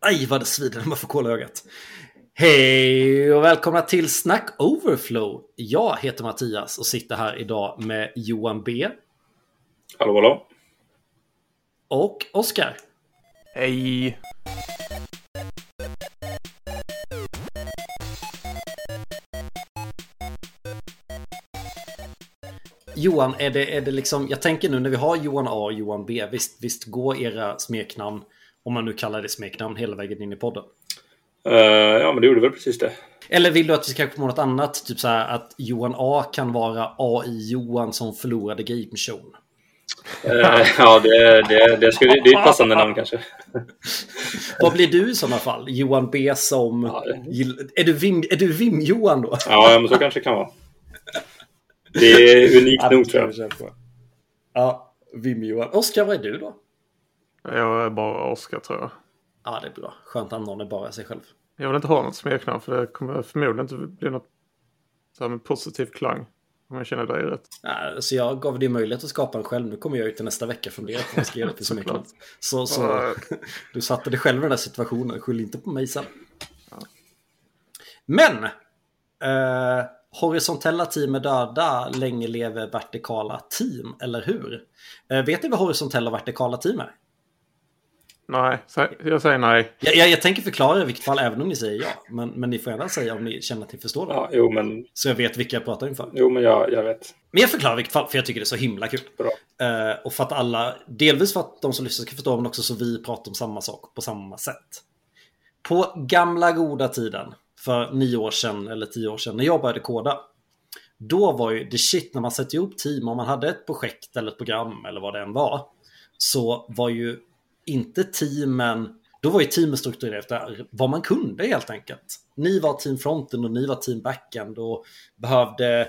Aj vad det svider när man får kolla ögat. Hej och välkomna till Snack Overflow. Jag heter Mattias och sitter här idag med Johan B. Hallå hallå. Och Oskar. Hej! Johan, är det, är det liksom, jag tänker nu när vi har Johan A och Johan B, visst, visst går era smeknamn, om man nu kallar det smeknamn, hela vägen in i podden? Uh, ja, men det gjorde väl precis det. Eller vill du att vi ska komma något annat? Typ så här att Johan A kan vara AI Johan som förlorade game show. Uh, ja, det, det, det, skulle, det är ett passande namn kanske. Vad blir du i sådana fall? Johan B som... Ja, är du Vim, är du Vim Johan då? Ja, men så kanske det kan vara. Det är unikt nog tror jag. Ja, Vim Johan. Oskar, vad är du då? Jag är bara Oskar tror jag. Ja, det är bra. Skönt att någon är bara sig själv. Jag vill inte ha något smeknamn för det kommer förmodligen inte bli något så här med positiv klang. Om jag känner dig rätt. Ja, så jag gav dig möjlighet att skapa en själv. Nu kommer jag ut till nästa vecka fundera på vad jag ska göra till smeknamn. Så, så du satte dig själv i den här situationen. Skyll inte på mig sen. Ja. Men! Eh, horisontella team är döda, länge lever vertikala team, eller hur? Eh, vet ni vad horisontella och vertikala team är? Nej, jag säger nej. Jag, jag, jag, tänker förklara i vilket fall, även om ni säger ja. Men, men ni får gärna säga om ni känner att ni förstår det. Ja, jo, men... Så jag vet vilka jag pratar inför. Jo, men jag, jag vet. Men jag förklarar i vilket fall, för jag tycker det är så himla kul. Bra. Uh, och för att alla, delvis för att de som lyssnar ska förstå, men också så vi pratar om samma sak på samma sätt. På gamla goda tiden, för nio år sedan eller tio år sedan, när jag började koda. Då var ju det shit när man sätter ihop team, om man hade ett projekt eller ett program eller vad det än var. Så var ju inte teamen, då var ju teamen strukturerade efter vad man kunde helt enkelt. Ni var team fronten och ni var team backend och behövde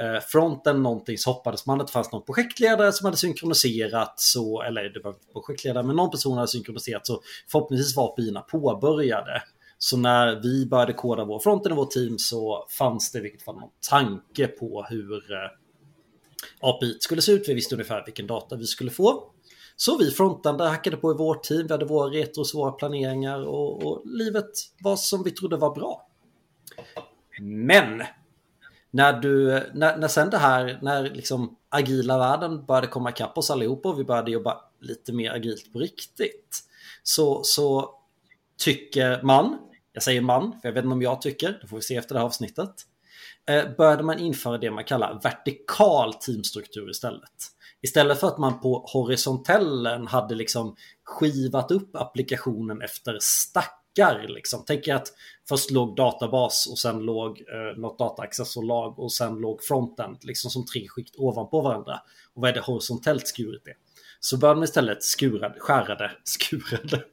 eh, fronten någonting så hoppades man att det fanns någon projektledare som hade synkroniserat så, eller det var inte projektledare, men någon person hade synkroniserat så förhoppningsvis var API påbörjade. Så när vi började koda vår fronten och vår team så fanns det i vilket fall någon tanke på hur eh, API skulle se ut. Vi visste ungefär vilken data vi skulle få. Så vi frontande hackade på i vårt team, vi hade våra retros, våra planeringar och, och livet var som vi trodde var bra. Men när, du, när, när sen det här, när liksom agila världen började komma ikapp oss allihopa och vi började jobba lite mer agilt på riktigt. Så, så tycker man, jag säger man, för jag vet inte om jag tycker, det får vi se efter det här avsnittet, eh, började man införa det man kallar vertikal teamstruktur istället. Istället för att man på horisontellen hade liksom skivat upp applikationen efter stackar. Liksom. Tänk att först låg databas och sen låg eh, något dataaccessorlag och sen låg frontend liksom som tre skikt ovanpå varandra. Och vad är det horisontellt skurit det? Så började man istället skära skärade, skurade,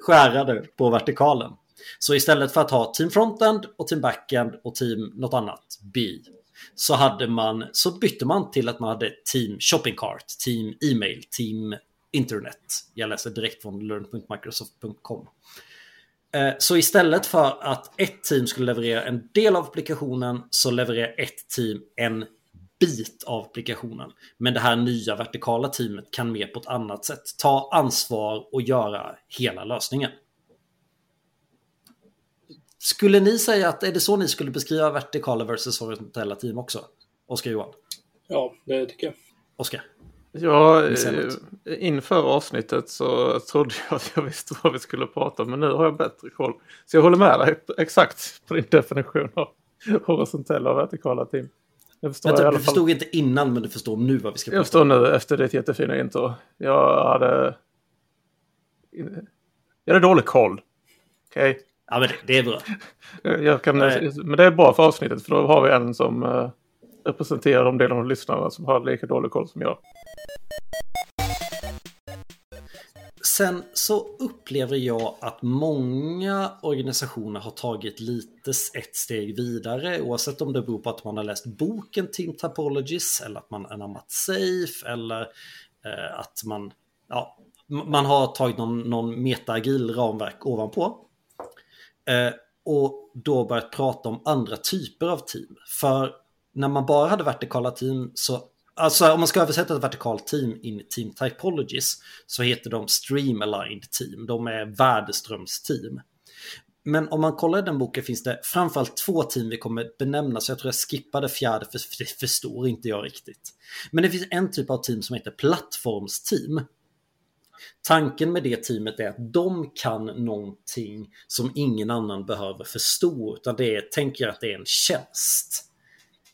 skärade på vertikalen. Så istället för att ha team frontend och team backend och team något annat, bi så hade man så bytte man till att man hade team shopping cart, team e-mail, team internet. Jag läser direkt från learn.microsoft.com. Eh, så istället för att ett team skulle leverera en del av applikationen så levererar ett team en bit av applikationen. Men det här nya vertikala teamet kan mer på ett annat sätt ta ansvar och göra hela lösningen. Skulle ni säga att är det så ni skulle beskriva vertikala versus horisontella team också? Oskar Johan? Ja, det tycker jag. Oskar? Ja, eh, inför avsnittet så trodde jag att jag visste vad vi skulle prata om, men nu har jag bättre koll. Så jag håller med dig exakt på din definition av horisontella och vertikala team. Jag förstår Vänta, du förstod inte innan, men du förstår nu vad vi ska prata om. Jag förstår nu efter ditt jättefina intro. Jag hade... Jag hade dålig koll. Okej? Okay? Ja, men det, det är bra. Jag kan, men det är bra för avsnittet för då har vi en som uh, representerar de delar av lyssnarna som har lika dålig koll som jag. Sen så upplever jag att många organisationer har tagit lite ett steg vidare oavsett om det beror på att man har läst boken Team Typologies eller att man anammat Safe eller eh, att man, ja, man har tagit någon, någon metaagil ramverk ovanpå. Eh, och då börjat prata om andra typer av team. För när man bara hade vertikala team så Alltså om man ska översätta ett vertikalt team in i Team Typologies så heter de Stream Aligned Team. De är värdeströmsteam. Men om man kollar i den boken finns det framförallt två team vi kommer benämna, så jag tror jag skippade fjärde, för det förstår inte jag riktigt. Men det finns en typ av team som heter plattformsteam. Tanken med det teamet är att de kan någonting som ingen annan behöver förstå, utan det är, tänker att det är en tjänst.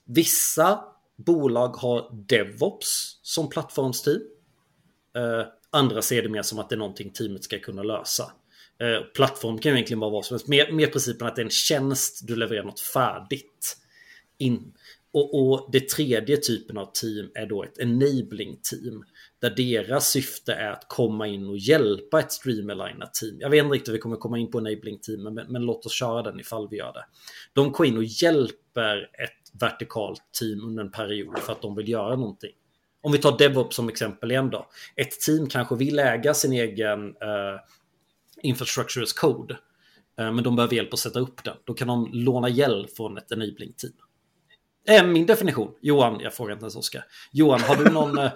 Vissa bolag har DevOps som plattformsteam. Eh, andra ser det mer som att det är någonting teamet ska kunna lösa. Eh, plattform kan ju egentligen vara vad som helst. Mer, mer principen att det är en tjänst, du levererar något färdigt. In. Och, och det tredje typen av team är då ett enabling team. Där deras syfte är att komma in och hjälpa ett streamerlinat team. Jag vet inte riktigt hur vi kommer komma in på enabling team, men, men låt oss köra den ifall vi gör det. De går in och hjälper ett vertikalt team under en period för att de vill göra någonting. Om vi tar DevOps som exempel igen då. Ett team kanske vill äga sin egen uh, infrastructure as code. Uh, men de behöver hjälp att sätta upp den. Då kan de låna hjälp från ett enabling team. Är min definition. Johan, jag frågar inte ens Oskar. Johan, har du någon... uh,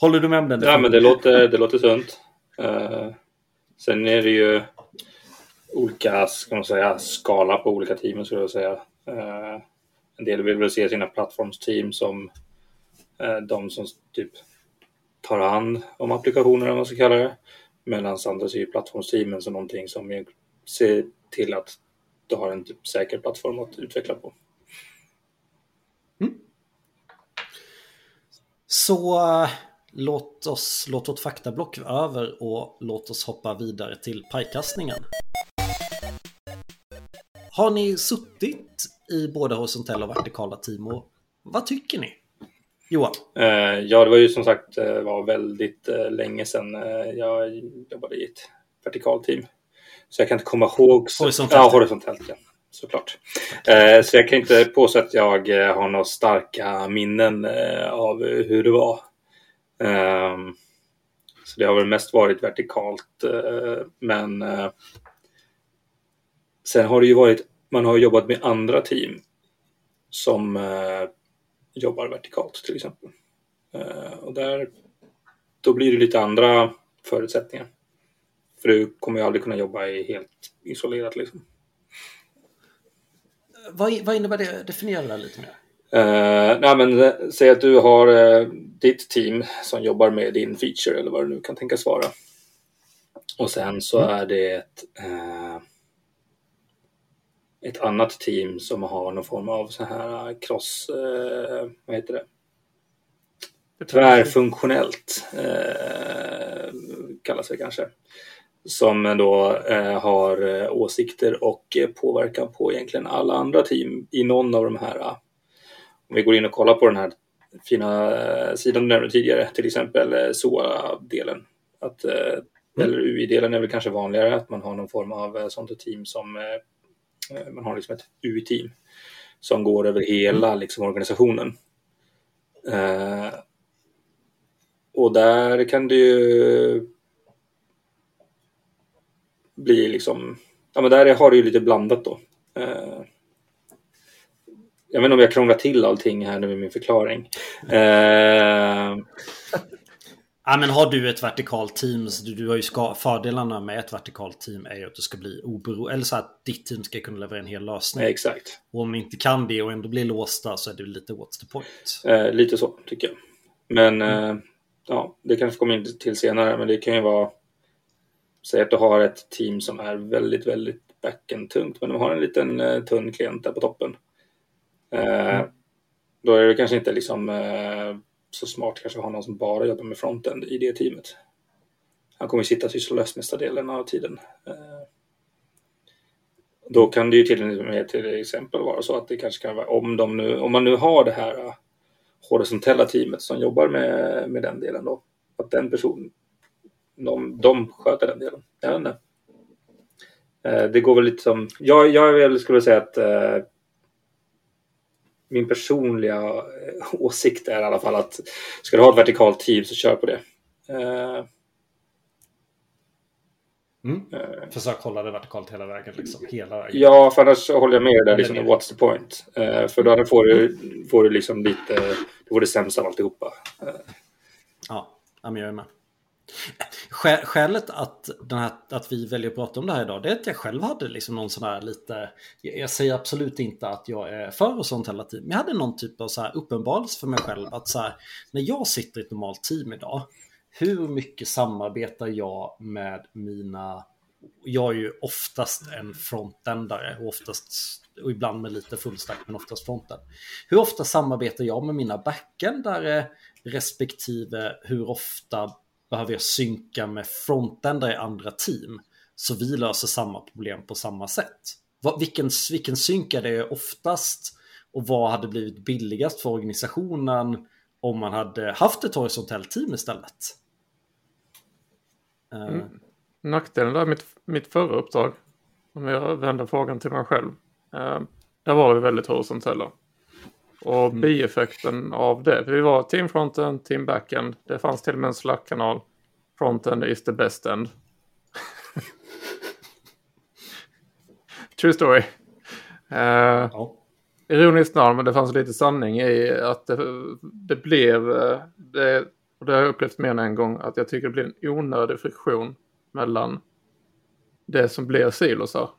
håller du med om den? Ja, men det låter, det låter sunt. sen är det ju olika, ska man säga, skala på olika team skulle jag säga. Uh, en del vill väl se sina plattformsteam som uh, de som typ tar hand om applikationerna, om man ska kalla det. Medan andra ser ju plattformsteamen som någonting som ser till att du har en typ säker plattform att utveckla på. Så låt oss låt vårt faktablock över och låt oss hoppa vidare till pajkastningen. Har ni suttit i både horisontella och vertikala team och vad tycker ni? Johan? Uh, ja, det var ju som sagt uh, var väldigt uh, länge sedan jag jobbade i ett vertikalt team. Så jag kan inte komma ihåg... Så... Horisontellt? Ja, horisontellt, ja. Såklart. Eh, så jag kan inte påstå att jag eh, har några starka minnen eh, av hur det var. Ehm, så det har väl mest varit vertikalt, men Sen har det ju varit, man har jobbat med andra team som eh, jobbar vertikalt till exempel. Eh, och där, då blir det lite andra förutsättningar. För du kommer ju aldrig kunna jobba i helt isolerat liksom. Vad, vad innebär det? Definiera det lite mer. Uh, nej, men eh, säg att du har uh, ditt team som jobbar med din feature eller vad det nu kan tänkas vara. Och sen så mm. är det ett, uh, ett annat team som har någon form av så här cross, eh, vad heter det? Tvärfunktionellt kallas det kanske. Som då eh, har eh, åsikter och påverkan på egentligen alla andra team i någon av de här. Eh, om vi går in och kollar på den här fina eh, sidan du nämnde tidigare, till exempel SOA-delen. Att, mm. Eller UI-delen är väl kanske vanligare, att man har någon form av sånt team som Eh, man har liksom ett UI-team som går över hela mm. liksom, organisationen. Eh, och där kan det ju bli liksom, ja men där har det ju lite blandat då. Eh, jag vet inte om jag krånglar till allting här nu med min förklaring. Eh, Ja, men har du ett vertikalt team, så du, du har ju ska, fördelarna med ett vertikalt team är ju att du ska bli oberoende, eller så att ditt team ska kunna leverera en hel lösning. Ja, exakt. Och om inte kan det och ändå blir låsta så är det lite what's the point. Eh, lite så tycker jag. Men mm. eh, ja, det kanske kommer in till senare, men det kan ju vara Säg att du har ett team som är väldigt, väldigt backend-tungt, men de har en liten eh, tunn klient där på toppen. Eh, mm. Då är det kanske inte liksom eh, så smart kanske att ha någon som bara jobbar med frontend i det teamet. Han kommer sitta sysslolös mesta delen av tiden. Eh, då kan det ju till med till exempel vara så att det kanske kan vara om, de nu, om man nu har det här eh, horisontella teamet som jobbar med, med den delen då. Att den personen, de, de sköter den delen. Jag vet inte. Eh, det går väl lite som, jag, jag skulle säga att min personliga eh, åsikt är i alla fall att ska du ha ett vertikalt team så kör på det. Uh, mm. Uh, Försök hålla det vertikalt hela vägen. Liksom, hela vägen. Ja, för annars håller jag med dig. Liksom, what's the point? Uh, för då får du, får du liksom lite, det var det sämsta av alltihopa. Ja, jag är med. Skälet att, den här, att vi väljer att prata om det här idag det är att jag själv hade liksom någon sån här lite Jag säger absolut inte att jag är för och sånt hela tiden Men jag hade någon typ av så här uppenbarelse för mig själv att så här När jag sitter i ett normalt team idag Hur mycket samarbetar jag med mina Jag är ju oftast en frontendare och oftast och ibland med lite fullstack men oftast fronten. Hur ofta samarbetar jag med mina backendare respektive hur ofta behöver jag synka med frontendare i andra team så vi löser samma problem på samma sätt. Vilken, vilken synk är det oftast och vad hade blivit billigast för organisationen om man hade haft ett horisontellt team istället? Eh, mm. Nackdelen där, mitt, mitt förra uppdrag, om jag vänder frågan till mig själv, eh, där var vi väldigt horisontella. Och mm. bieffekten av det, för vi var team fronten, team backend, det fanns till och med en slack-kanal. Frontend is the best end. True story. Uh, ja. Ironiskt nog, men det fanns lite sanning i att det, det blev, eh, det, och det har jag upplevt mer än en gång, att jag tycker det blir en onödig friktion mellan det som blir silosar.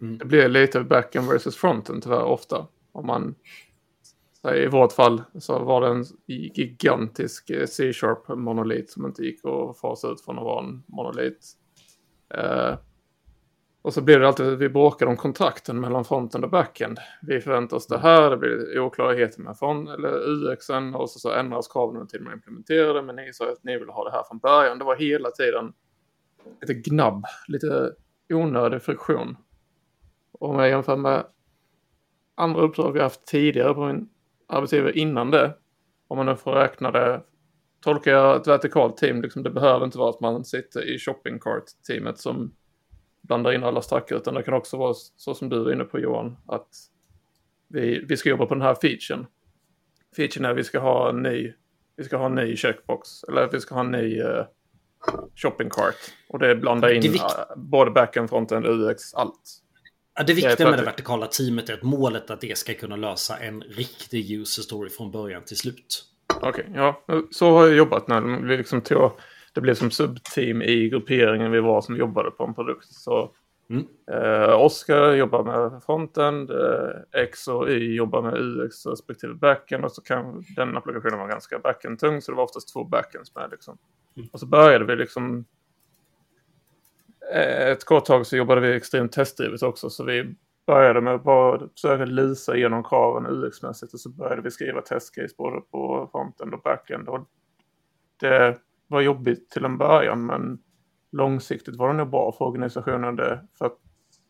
Mm. Det blir lite backend versus fronten tyvärr ofta. Om man, i vårt fall så var det en gigantisk eh, C-sharp monolit som inte gick att fasa ut från att vara en monolit. Eh, och så blir det alltid, att vi bråkar om kontrakten mellan fronten och backend. Vi förväntar oss det här, det blir oklarheter med front, eller UXen och så, så ändras kraven till man implementerar det. Men ni sa att ni vill ha det här från början. Det var hela tiden lite gnabb, lite onödig friktion. Om jag jämför med andra uppdrag vi haft tidigare på min arbetsgivare innan det. Om man nu får räkna det. Tolkar jag ett vertikalt team, liksom, det behöver inte vara att man sitter i shopping cart-teamet som blandar in alla stackar, utan det kan också vara så som du är inne på Johan, att vi, vi ska jobba på den här featuren. Featuren är att vi ska ha en ny, vi ska ha en ny checkbox, eller vi ska ha en ny uh, shopping cart. Och det blandar in det uh, både backend, frontend, UX, allt. Ja, det viktiga med det vertikala teamet är att målet är att det ska kunna lösa en riktig user story från början till slut. Okej, okay, ja. Så har jag jobbat när vi liksom tog, det blev som subteam i grupperingen vi var som jobbade på en produkt. Så mm. eh, Oskar jobbar med frontend, eh, X och Y jobbar med UX respektive backend och så kan den applikationen vara ganska backend-tung så det var oftast två backends med liksom. Mm. Och så började vi liksom Eh, ett kort tag så jobbade vi extremt testdrivet också. Så vi började med att bara försöka lysa igenom kraven UX-mässigt. Och så började vi skriva testcase både på fronten och backend. Och det var jobbigt till en början men långsiktigt var det nog bra för organisationen. Det, för att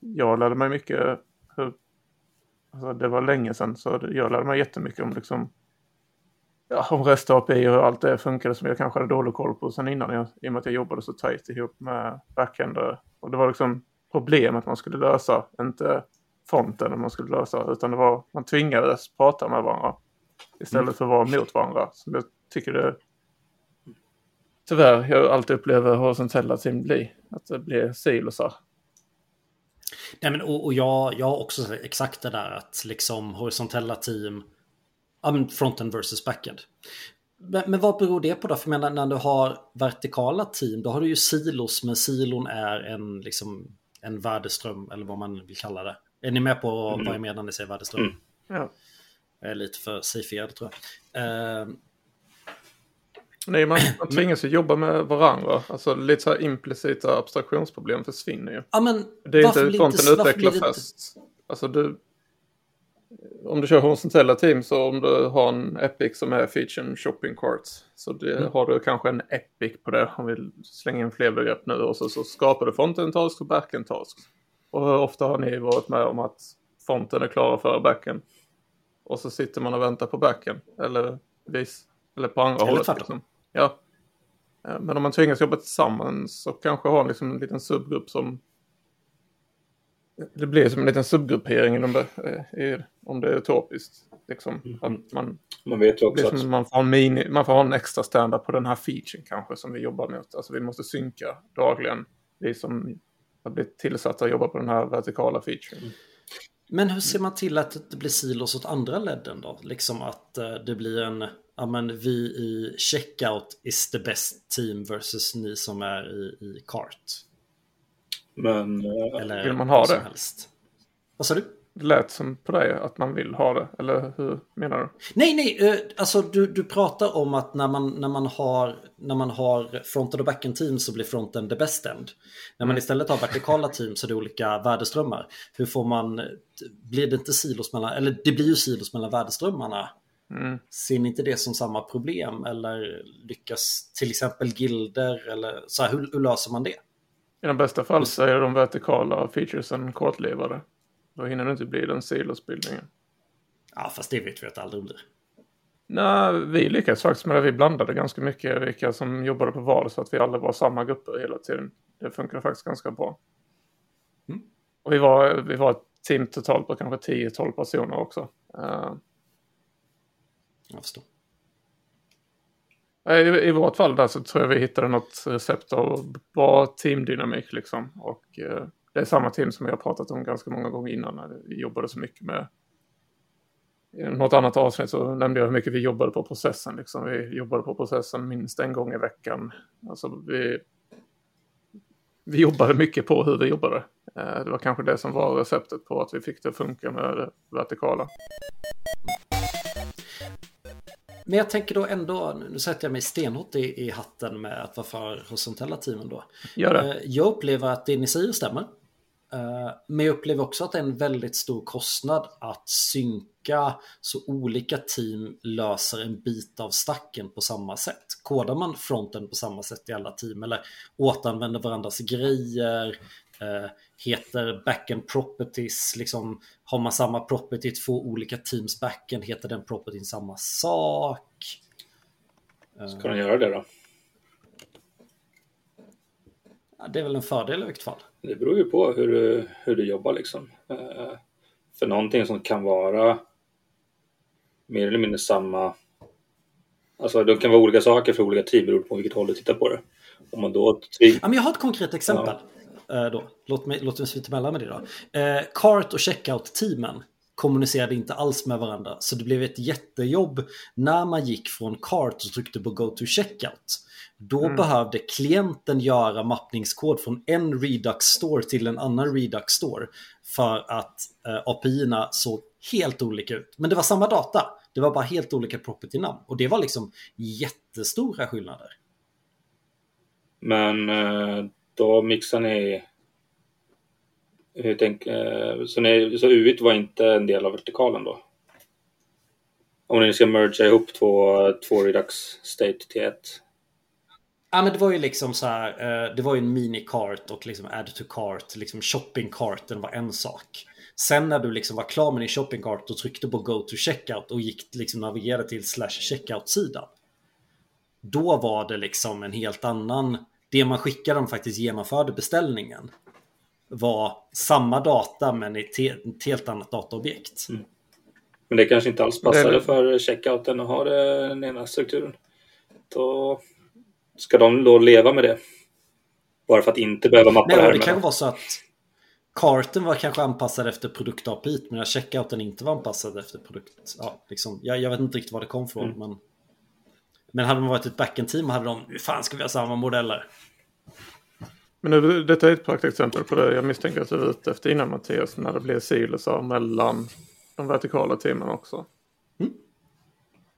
jag lärde mig mycket. Hur, alltså det var länge sedan så jag lärde mig jättemycket om liksom ja, om REST API och allt det funkade som jag kanske hade dålig koll på sen innan. Jag, I och med att jag jobbade så tajt ihop med backender. Och det var liksom problemet man skulle lösa. Inte fronten man skulle lösa. Utan det var man tvingades prata med varandra. Istället mm. för att vara mot varandra. Som jag tycker det tyvärr jag alltid upplever horisontella team bli. Att det blir silosar. Nej, men, och, och jag, jag har också exakt det där att liksom horisontella team frontend versus backend. Men, men, vad beror det på då? För menar, när du har vertikala team, då har du ju silos, men silon är en, liksom, en värdeström, eller vad man vill kalla det. Är ni med på mm. vad jag menar när ni säger värdeström? Mm. Ja. Jag är lite för safead tror jag. Uh, Nej, man, man tvingas ju jobba med varandra. Alltså lite så här implicita abstraktionsproblem försvinner ju. Ja, men det är inte fronten utvecklar först. Alltså du, om du kör horisontella team så om du har en Epic som är featuren shopping carts. Så det, mm. har du kanske en Epic på det om vi slänger in fler begrepp nu. Och så, så skapar du fronten task och backen task. Och hur ofta har ni varit med om att fronten är klara för backen? Och så sitter man och väntar på backen. Eller vis. Eller på andra eller hållet. Liksom. Ja. Eh, men om man tvingas jobba tillsammans så kanske har liksom en liten subgrupp som det blir som en liten subgruppering om det, är, om det är utopiskt. Liksom. Mm. Att man, man vet också att... Man får, en mini, man får ha en extra standard på den här featuren kanske som vi jobbar mot. Alltså vi måste synka dagligen. Vi som har blivit tillsatta att jobba på den här vertikala featuren. Mm. Men hur ser man till att det blir silos åt andra ledden då? Liksom att uh, det blir en, ja men vi i checkout is the best team versus ni som är i, i cart. Men... Eller vill man ha det? Helst. Vad sa du? Det lät som på dig att man vill ha det, eller hur menar du? Nej, nej, uh, alltså du, du pratar om att när man, när man har, när man har fronten och backen team så blir fronten the best end. När man istället har vertikala team så är det olika värdeströmmar. Hur får man, blir det inte silos mellan, eller det blir ju silos mellan värdeströmmarna. Mm. Ser ni inte det som samma problem eller lyckas till exempel gilder eller så här, hur, hur löser man det? I de bästa fall så är de vertikala featuresen kortlivade. Då hinner det inte bli den silosbildningen. Ja, fast det vet vi att det aldrig blir. Nej, vi lyckades faktiskt med det. Vi blandade ganska mycket vilka som jobbade på vad så att vi alla var samma grupper hela tiden. Det funkar faktiskt ganska bra. Mm. Och vi var, vi var ett team totalt på kanske 10-12 personer också. Uh, Jag förstår. Eh, I, I vårt fall där så tror jag vi hittade något recept av bra teamdynamik liksom. Och eh, det är samma team som vi har pratat om ganska många gånger innan när vi jobbade så mycket med. I något annat avsnitt så nämnde jag hur mycket vi jobbade på processen. Liksom. Vi jobbade på processen minst en gång i veckan. Alltså vi, vi jobbade mycket på hur vi jobbade. Eh, det var kanske det som var receptet på att vi fick det att funka med det vertikala. Men jag tänker då ändå, nu sätter jag mig stenhårt i, i hatten med att vara för horisontella teamen då. Gör det. Eh, Jag upplever att det ni säger stämmer. Eh, Men jag upplever också att det är en väldigt stor kostnad att synka så olika team löser en bit av stacken på samma sätt. Kodar man fronten på samma sätt i alla team eller återanvänder varandras grejer, heter backend properties, liksom har man samma property två olika teams backend, heter den propertyn samma sak? Ska de göra det då? Ja, Det är väl en fördel i vilket fall. Det beror ju på hur du, hur du jobbar liksom. Eh, För någonting som kan vara mer eller mindre samma. Alltså det kan vara olika saker för olika team beroende på vilket håll du tittar på det. Om man då Ja, men jag har ett konkret exempel. Eh, Då. Låt mig, låt mig svita emellan med det då. Eh, Cart och checkout-teamen kommunicerade inte alls med varandra. Så det blev ett jättejobb när man gick från Cart och tryckte på Go to Checkout. Då behövde klienten göra mappningskod från en Redux Store till en annan Redux Store. För att eh, API-erna såg helt olika ut. Men det var samma data. Det var bara helt olika property-namn. Och det var liksom jättestora skillnader. Men eh, då mixar ni. Hur tänk, eh, så, ni, så UIT var inte en del av vertikalen då? Om ni ska mergea ihop två, två Redux State till ett. Ja men det var ju liksom så här, eh, det var ju en mini-cart och liksom add to cart, liksom shopping-carten var en sak. Sen när du liksom var klar med din shopping-cart och tryckte på go to checkout och gick liksom navigerade till slash checkout-sidan. Då var det liksom en helt annan, det man skickade om faktiskt genomförde beställningen var samma data men i ett helt annat dataobjekt. Men det kanske inte alls passade Det- för checkouten att ha den ena strukturen. Då ska de då leva med det. Bara för att inte behöva mappa Nej, det här det med kan vara så att karten var kanske anpassad efter produkt-API men att checkouten inte var anpassad efter produkt. Ja, liksom, jag, jag vet inte riktigt var det kom från. Mm. Men, men hade man varit ett backend-team hade de, hur fan ska vi ha samma modeller? Men nu, detta är ett praktexempel på det jag misstänker att du är ute efter innan Mattias. När det blir silosar mellan de vertikala teamen också. Mm.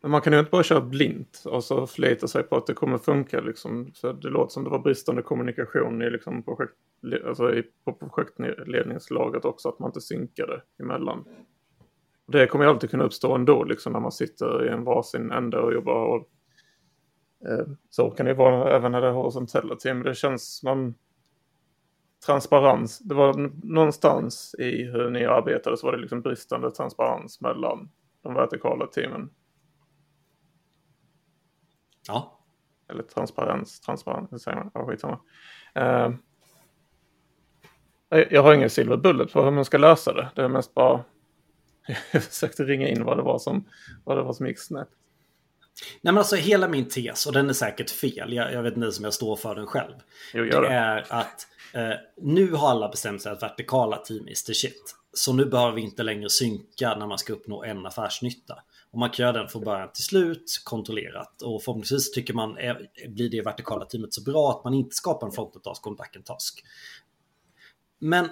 Men man kan ju inte bara köra blint och så förlita sig på att det kommer funka. Liksom. Så det låter som det var bristande kommunikation i, liksom, projekt, alltså i, på projektledningslaget också. Att man inte synkade emellan. Det kommer ju alltid kunna uppstå ändå liksom, när man sitter i en varsin ände och jobbar. Och, så kan det vara även när det är horisontella team. Det känns man transparens. Det var någonstans i hur ni arbetade så var det liksom bristande transparens mellan de vertikala teamen. Ja, Eller transparens, transparens, hur säger man? Ja, skitsamma. Uh, jag har ingen silver bullet på hur man ska lösa det. Det är mest bara... jag försökte ringa in vad det var som, vad det var som gick snett. Nej men alltså hela min tes, och den är säkert fel, jag, jag vet inte som jag står för den själv. Jo, det det. är att eh, nu har alla bestämt sig att vertikala team is the shit. Så nu behöver vi inte längre synka när man ska uppnå en affärsnytta. Och man kan göra den från början till slut, kontrollerat. Och förhoppningsvis tycker man, eh, blir det vertikala teamet så bra att man inte skapar en frontend task och en backend task. Men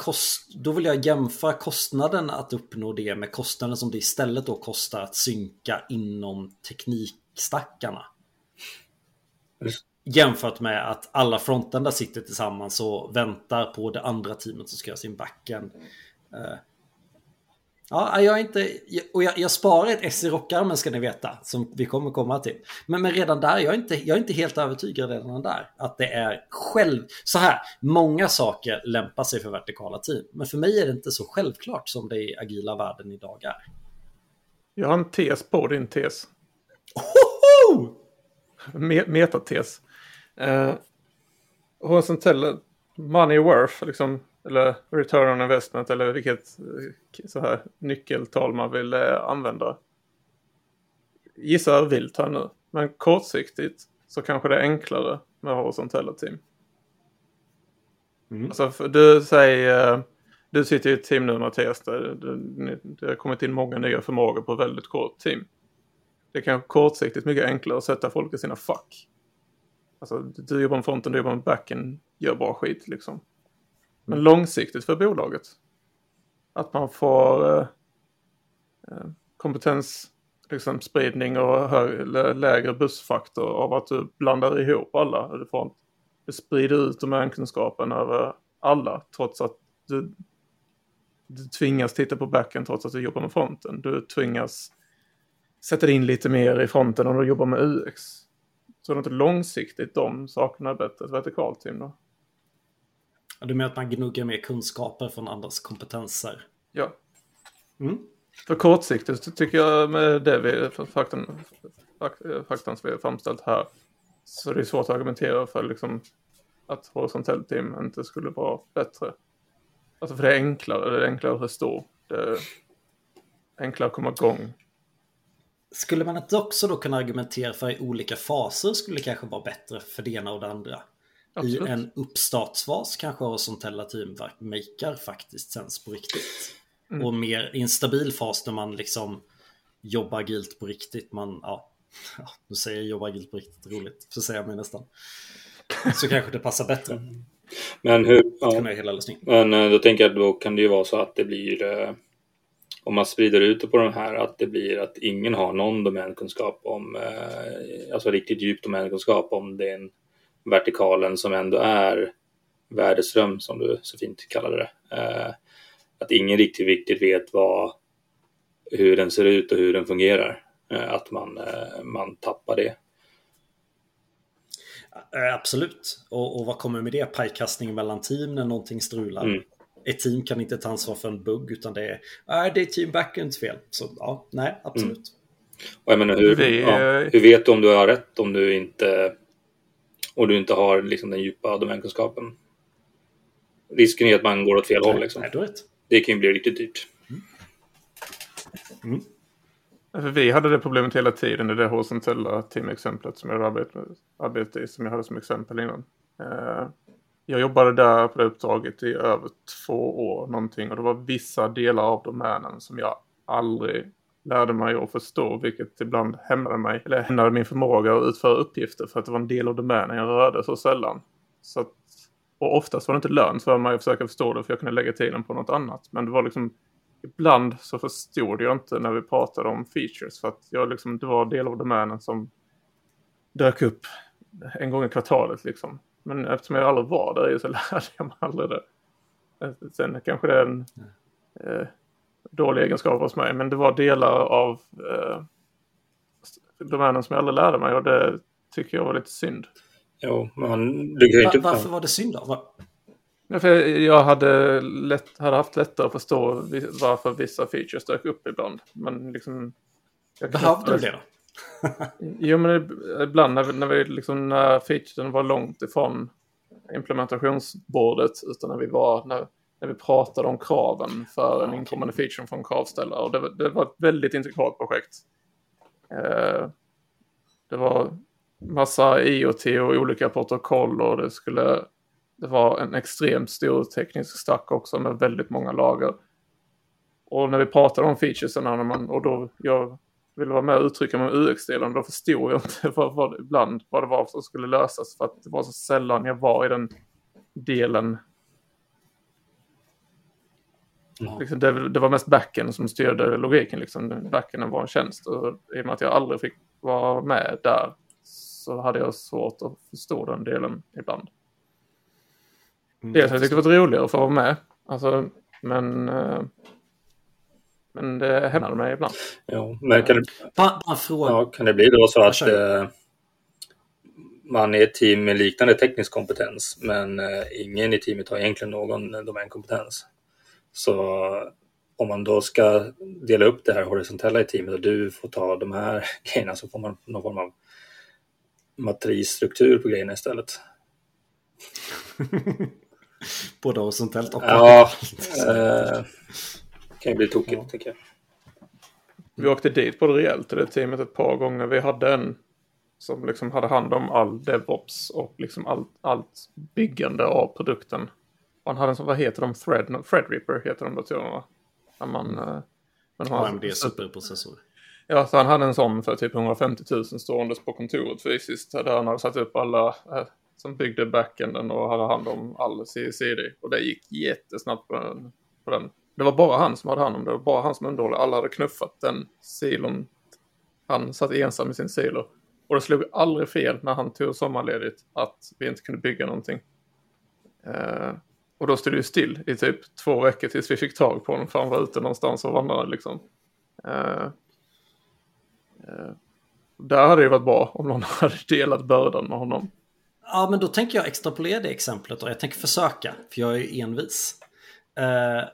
kost, då vill jag jämföra kostnaden att uppnå det med kostnaden som det istället då kostar att synka inom teknikstackarna. Jämfört med att alla frontendar sitter tillsammans och väntar på det andra teamet som ska göra sin backend. Eh, Ja, jag är inte... Och jag, jag sparar ett S i rockarmen ska ni veta, som vi kommer komma till. Men, men redan där, jag är, inte, jag är inte helt övertygad redan där. Att det är själv... Så här, många saker lämpar sig för vertikala team. Men för mig är det inte så självklart som det i agila världen idag är. Jag har en tes på din tes. Hoho! Me metates. Eh, horisontell money worth, liksom, eller return on investment, eller vilket eh, så här nyckeltal man vill eh, använda. Gissa vilt här nu. Men kortsiktigt så kanske det är enklare med horisontella team. Mm. Alltså, för du säger, eh, du sitter i ett team nu Mattias, där det, har kommit in många nya förmågor på väldigt kort team. Det kanske kortsiktigt mycket enklare att sätta folk i sina fack. Alltså, du jobbar med fronten, du jobbar med backen, gör bra skit liksom. Men långsiktigt för bolaget. Att man får eh, eh liksom och hög, lägre bussfaktor av att du blandar ihop alla. Du, får, du sprider ut domänkunskapen över alla trots att du, du tvingas titta på backen trots att du jobbar med fronten. Du tvingas sätta in lite mer i fronten om du jobbar med UX. Så det är inte långsiktigt de sakerna är bättre, ett vertikalt team då? Ja, Du menar att man gnuggar mer kunskaper från andras kompetenser? Ja. Mm. För kortsiktigt så tycker jag med det vi, faktan, fak- faktan som vi har framställt här så det är svårt att argumentera för liksom att horisontellt team inte skulle vara bättre. Alltså för det är enklare, det är enklare att förstå. Det är enklare att komma igång. Skulle man inte också då kunna argumentera för i olika faser skulle det kanske vara bättre för det ena och det andra? Absolut. I en uppstartsfas kanske horisontella team makar faktiskt sens på riktigt. Mm. Och mer i en stabil fas där man liksom jobbar agilt på riktigt. Man, ja, ja, nu säger jag jobba agilt på riktigt roligt, så säger jag mig nästan. Så kanske det passar bättre. Men hur... Det Ja. hela lösningen. Men eh, då tänker jag då kan det ju vara så att det blir eh, om man sprider ut det på de här att det blir att ingen har någon domänkunskap om eh, alltså riktigt djup domänkunskap om den vertikalen som ändå är värdeström som du så fint kallade det. Eh, att ingen riktigt riktigt vet vad hur den ser ut och hur den fungerar. Eh, att man, eh, man tappar det. Eh, Absolut. Och, och vad kommer med det? Pajkastning mellan team när någonting strular. Mm. Ett team kan inte ta ansvar för en bugg utan det är, äh, det är team backends fel. Så ja, nej, absolut. Och jag menar, hur, ja, eh, hur vet du om du har rätt om du inte och du inte har liksom, den djupa domänkunskapen? Risken är att man går åt fel håll. Liksom. Det kan ju bli riktigt dyrt. För vi hade det problemet hela tiden i det horisontella teamexemplet som jag arbetade, arbetade i, som jag hade som exempel innan. Eh, jag jobbade där på det uppdraget i över två år någonting och det var vissa delar av domänen som jag aldrig lärde mig att förstå, vilket ibland hämmade mig, eller hämmade min förmåga att utföra uppgifter för att det var en del av domänen jag rörde så sällan. Så att, och oftast var det inte lönt för mig att försöka förstå det för jag kunde lägga tiden på något annat. Men det var liksom ibland så förstod jag inte när vi pratade om features för att jag liksom, det var del av domänen som dök upp en gång i kvartalet liksom. Men eftersom jag aldrig var där så lärde jag mig aldrig det. Eh, Sen kanske det är en eh, dålig egenskap hos mig, men det var delar av eh, domänen som jag aldrig lärde mig och det tycker jag var lite synd. Jo, man, du kan ju Va, inte... varför var det synd då? Va? Ja, för jag hade, lätt, hade haft lättare att förstå varför vissa features dök upp ibland. Men liksom... jag Behövde du det då? Jo, men ib- ibland när vi, när, vi liksom, när featuren var långt ifrån implementationsbordet, utan när vi var, när, när vi pratade om kraven för en inkommande feature från kravställare. Och det, var- det var ett väldigt integrat projekt. Eh, det var massa IoT och olika protokoll och det skulle det var en extremt stor teknisk stack också med väldigt många lager. Och när vi pratade om featuresarna när man, och då jag ville vara med och uttrycka mig om UX-delen, då förstod jag inte vad, vad, ibland vad det var som skulle lösas för att det var så sällan jag var i den delen. Mm. Liksom det, det, var mest backen som styrde logiken, liksom. backen var en tjänst och i och med att jag aldrig fick vara med där så hade jag svårt att förstå den delen ibland. Mm, Dels jag tyckte det var roligare att få vara med. Alltså, men, eh, men det händer mig ibland. Ja, men kan det, ja, kan det bli då så att eh, man är ett team med liknande teknisk kompetens men eh, ingen i teamet har egentligen någon domänkompetens. Så om man då ska dela upp det här horisontella i teamet och du får ta de här grejerna så får man någon form av matrisstruktur på grejerna istället. Både horisontellt och Ja, eh, kan ju bli tokigt ja. tycker jag. Vi åkte dit på det rejält det teamet ett par gånger. Vi hade en som liksom hade hand om all DevOps och liksom allt, allt byggande av produkten. Han hade en som, vad heter de, Thread, Threadripper heter de datorerna. När man, mm. man AMD superprocessor. Ja, så han hade en sån för typ 150 000 ståendes på kontoret fysiskt. Där han hade satt upp alla eh, som byggde backenden och hade hand om all CICD. Och det gick jättesnabbt på den, på den. Det var bara han som hade hand om det. Det var bara han som underhöll Alla hade knuffat den silon. Han satt ensam i sin silo. Och det slog aldrig fel när han tog sommarledigt att vi inte kunde bygga någonting. Eh, och då stod det ju still i typ två veckor tills vi fick tag på honom för han var ute någonstans och vandrade liksom. Uh, uh, där hade det varit bra om någon hade delat bördan med honom. Ja, men då tänker jag extrapolera det exemplet och jag tänker försöka, för jag är ju envis. Uh,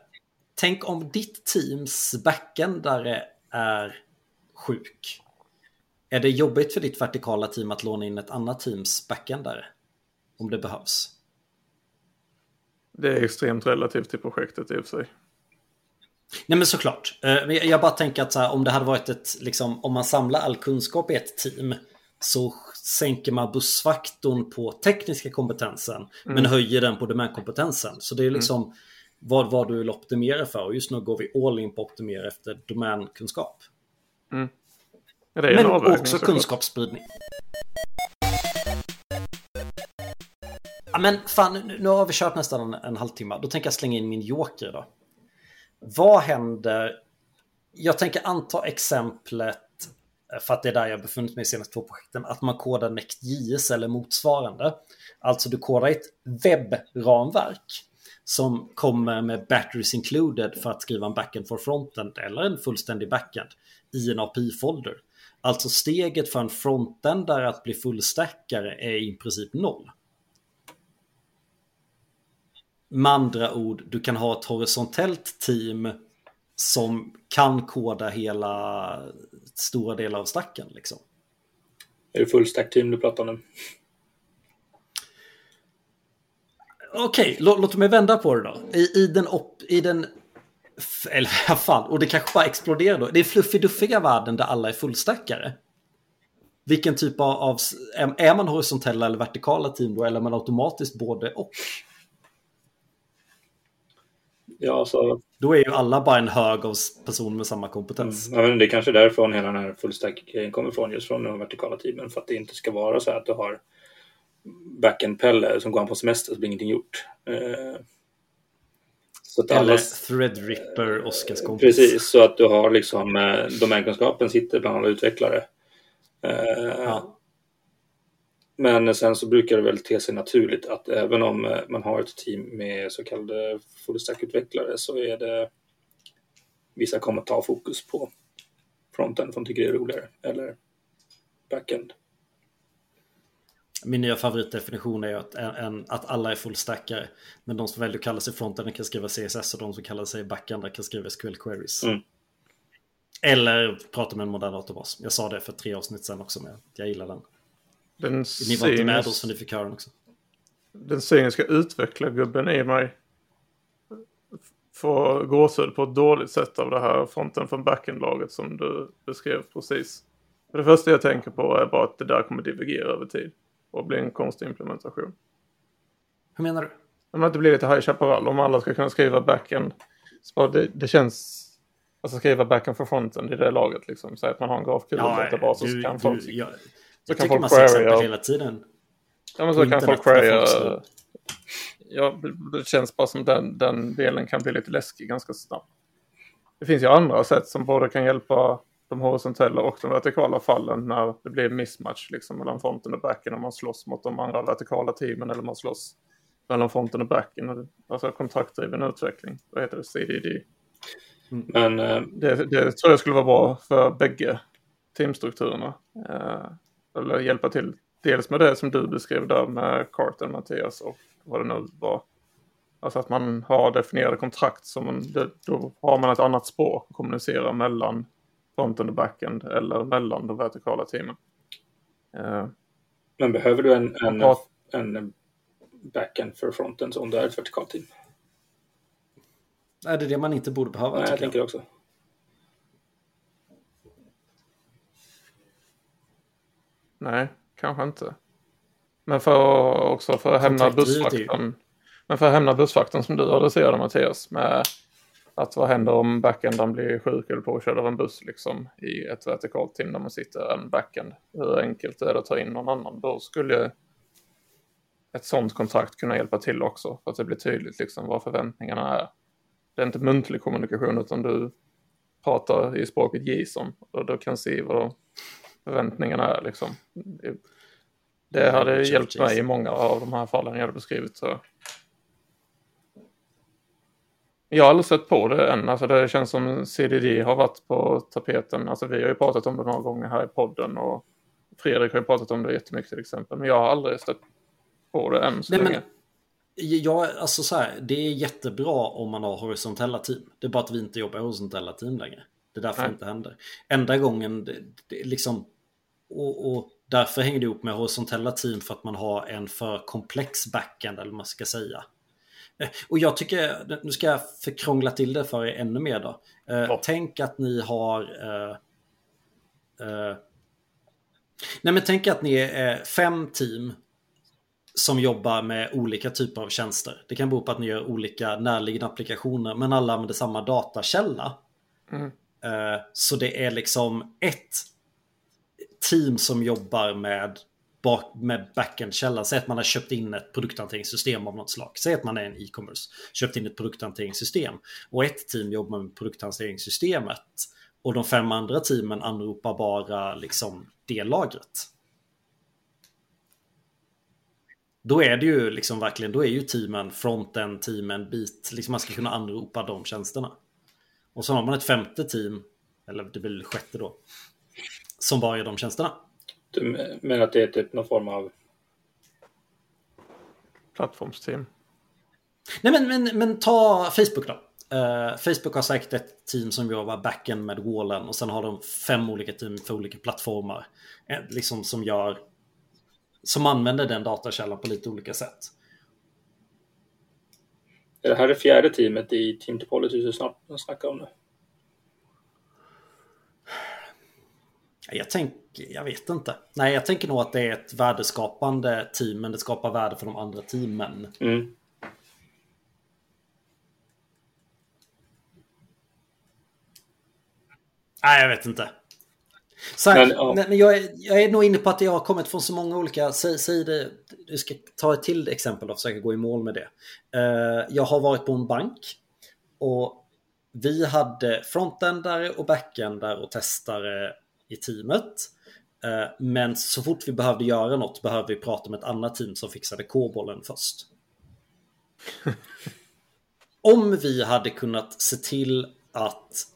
tänk om ditt teams backendare är sjuk. Är det jobbigt för ditt vertikala team att låna in ett annat teams backendare? Om det behövs. Det är extremt relativt till projektet i och för sig. Nej men såklart. Eh, jag bara tänker att här, om det hade varit ett, liksom, om man samlar all kunskap i ett team så sänker man bussfaktorn på tekniska kompetensen mm. men höjer den på domänkompetensen. Så det är liksom mm. vad, vad du vill optimera för och just nu går vi all in på att optimera efter domänkunskap. Mm. men också kunskapsspridning. Ja, men fan, nu har vi kört nästan en, en halvtimme. Då tänker jag slänga in min joker då. Vad händer? Jag tänker anta exemplet eh, för att det är där jag befunnit mig i senaste två projekten, att man kodar NextJS eller motsvarande. Alltså du kodar ett webbramverk som kommer med batteries included för att skriva en backend for frontend eller en fullständig backend i en API-folder. Alltså steget för en frontendare att bli fullstackare är i princip noll. Med andra ord, du kan ha ett horisontellt team som kan koda hela stora delar av stacken. Liksom. Är det fullstack team du pratar om nu? Okej, okay, låt, låt mig vända på det då. I, i den, op, i den eller vad fan, och det kanske bara exploderar då. Det är fluffy-duffiga världen där alla är fullstackare. Vilken typ av, av, är man horisontella eller vertikala team då, eller är man automatiskt både och? Ja, så... Då är ju alla bara en hög av personer med samma kompetens. Mm. Ja, men det är kanske därifrån hela den här fullstack-grejen kommer ifrån, just från de vertikala teamen. För att det inte ska vara så att du har backend-Pelle som går på semester så blir ingenting gjort. Eh... Så att alla... Threadripper, Oskars kompis. Precis, så att du har liksom eh, domänkunskapen sitter bland alla utvecklare. Eh... Ja. Men sen så brukar det väl te sig naturligt att även om eh, man har ett team med så kallade full utvecklare så är det vissa kommer ta fokus på fronten de tycker det är roligare eller backend. Min nya favoritdefinition är att, en, att alla är fullstackare. Men de som väljer att kalla sig fronten kan skriva CSS och de som kallar sig backend kan skriva SQL queries. Mm. Eller prata med en modern databas. Jag sa det för tre avsnitt sedan också, men jag gillar den. Den Ni var inte med oss för ni fick höra den också. Den cyniska utvecklargubben i mig får gåshud på ett dåligt sätt av det här fronten från backend-laget som du beskrev precis. För det första jag tänker på är bara att det där kommer divergera över tid och bli en konstig implementation. Hur menar du? Om det inte blir lite High Chaparral, om alla ska kunna skriva backend. Så det, det känns... Alltså skriva backend för fronten i det laget liksom. Så att man har en grafkul-databas och så kan folk... Du, jag, så jag kan tycker folk man ser exempel hela tiden. Ja men på så kan folk querya... Ja, det känns bara som den, den delen kan bli lite läskig ganska snabbt. Det finns ju andra sätt som både kan hjälpa de horisontella och de vertikala fallen när det blir mismatch liksom mellan fronten och backen om man slåss mot de andra vertikala teamen eller man slåss mellan fronten och backen. Alltså kontraktdriven utveckling. Vad heter det? CDD. Men eh, Det, det tror jag skulle vara bra för bägge teamstrukturerna. Eller hjälpa till. Dels med det som du beskrev där med Carter, Mattias och vad det nu var. Alltså att man har definierade kontrakt som man, då har man ett annat språk att kommunicera mellan fronten och backend eller mellan de vertikala teamen. Eh, Men behöver du en, en, en backend för fronten om du är ett vertikalt team? Är det det man inte borde behöva? Nej, jag tycker tänker också. Nej, kanske inte. Men för också för att hämna bussfaktorn. Men för att hämna bussfaktorn som du adresserade Mattias med att vad händer om backenden blir sjuk eller påkörd av en buss liksom i ett vertikalt team där man sitter en backend. Hur enkelt är det att ta in någon annan? Då skulle ett sånt kontrakt kunna hjälpa till också för att det blir tydligt liksom vad förväntningarna är. Det är inte muntlig kommunikation utan du pratar i språket JSON och du kan se vad förväntningarna är liksom. Det- hade hjälpt mig i många av de här fallen jag hade beskrivit. Så. Jag har aldrig sett på det än. Alltså det känns som CDD har varit på tapeten. Alltså vi har ju pratat om det några gånger här i podden och Fredrik har ju pratat om det jättemycket till exempel. Men jag har aldrig stött på det än så Nej, men- länge. Ja, alltså så här, det är jättebra om man har horisontella team. Det är bara att vi inte jobbar i horisontella team längre. Det är därför Nej. det inte händer. Enda gången, det, det liksom... Och, och därför hänger det ihop med horisontella team för att man har en för komplex backend, eller vad man ska säga. Eh, Och jag tycker, nu ska jag förkrångla till det för er ännu mer då. Eh, Ja. Tänk att ni har... Eh, eh, nej men tänk att ni är fem team som jobbar med olika typer av tjänster. Det kan bero på att ni gör olika närliggande applikationer men alla använder samma datakälla. Mm. Eh, Så det är liksom ett team som jobbar med, bak, med backend-källan. Säg att man har köpt in ett produkthanteringssystem av något slag. Säg att man är en e-commerce. Köpt in ett produkthanteringssystem. Och ett team jobbar med produkthanteringssystemet. Och de fem andra teamen anropar bara liksom det lagret. Då är det ju liksom verkligen, då är ju teamen, fronten, teamen, bit, liksom man ska kunna anropa de tjänsterna. Och så har man ett femte team, eller det blir sjätte då, som bara gör de tjänsterna. Du menar att det är typ någon form av... Plattformsteam. Nej men, men, men ta Facebook då. Eh, Facebook har säkert ett team som jobbar backend med wallen och sen har de fem olika team för olika plattformar. Eh, liksom som gör som använder den datakällan på lite olika sätt. Är det här det fjärde teamet i Team Topology snart snackar om nu? Jag tänker, jag vet inte. Nej, jag tänker nog att det är ett värdeskapande team, men det skapar värde för de andra teamen. Mm. Nej, jag vet inte. Så men, ja. men, jag, är, jag är nog inne på att jag har kommit från så många olika... Säg, säg det, du ska ta ett till exempel och försöka gå i mål med det. Eh, jag har varit på en bank och vi hade frontendare och backendare och testare i teamet. Eh, men så fort vi behövde göra något behövde vi prata med ett annat team som fixade K-bollen först. Om vi hade kunnat se till att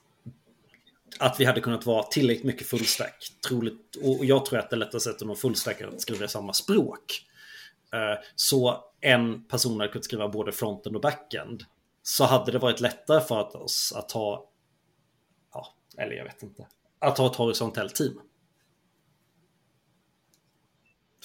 att vi hade kunnat vara tillräckligt mycket fullstack. Troligt, och jag tror att det lättaste sättet att nå fullstack är att skriva samma språk. Eh, Så en person hade kunnat skriva både fronten och backend. Så hade det varit lättare för oss att ha, ja, eller jag vet inte, att ha ett horisontellt team.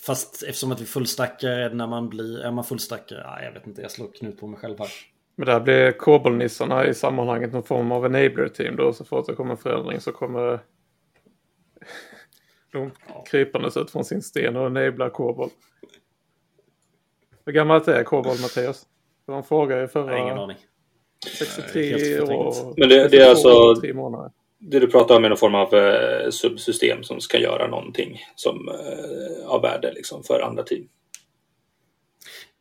Fast eftersom att vi fullstackar när man blir, är man fullstackare, ja, jag vet inte, jag slår knut på mig själv här. Men där blir kobolnissarna i sammanhanget någon form av enabler team då. Så fort det kommer förändring så kommer De krypandes ut från sin sten och neblar kobold. Hur gammalt är kobold, Mattias? Det var en fråga i förra... ingen aning. 63 år. Men det, det är alltså... Det du pratar om är någon form av eh, subsystem som ska göra någonting som eh, av värde liksom, för andra team.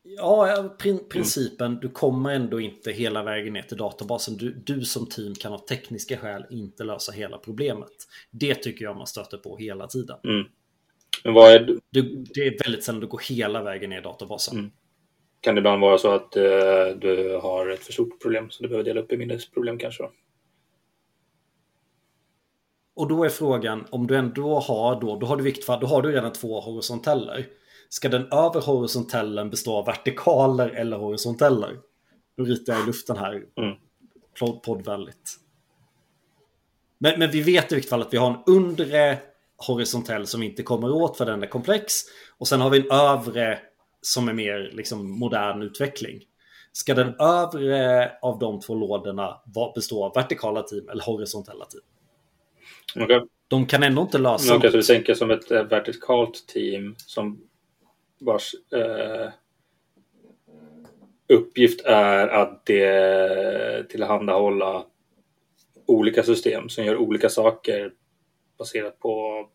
Ja, prin principen. Du kommer ändå inte hela vägen ner till databasen. Du, du som team kan av tekniska skäl inte lösa hela problemet. Det tycker jag man stöter på hela tiden. Mm. Men vad är... Du, det är väldigt sällan du går hela vägen ner i databasen. Mm. Kan det ibland vara så att eh, du har ett för stort problem så du behöver dela upp i mindre problem kanske? Då? Och då är frågan om du ändå har då, då har du viktfall, då har du redan två horisonteller. Ska den över horisontellen bestå av vertikaler eller horisonteller? Nu ritar jag i luften här. Mm. Poddvänligt. Men, men vi vet i vilket fall att vi har en undre horisontell som inte kommer åt för den är komplex. Och sen har vi en övre som är mer liksom, modern utveckling. Ska den övre av de två lådorna bestå av vertikala team eller horisontella team? Okay. De kan ändå inte lösa okay, så du tänker som ett vertikalt team som vars eh, uppgift är att det tillhandahålla olika system som gör olika saker baserat på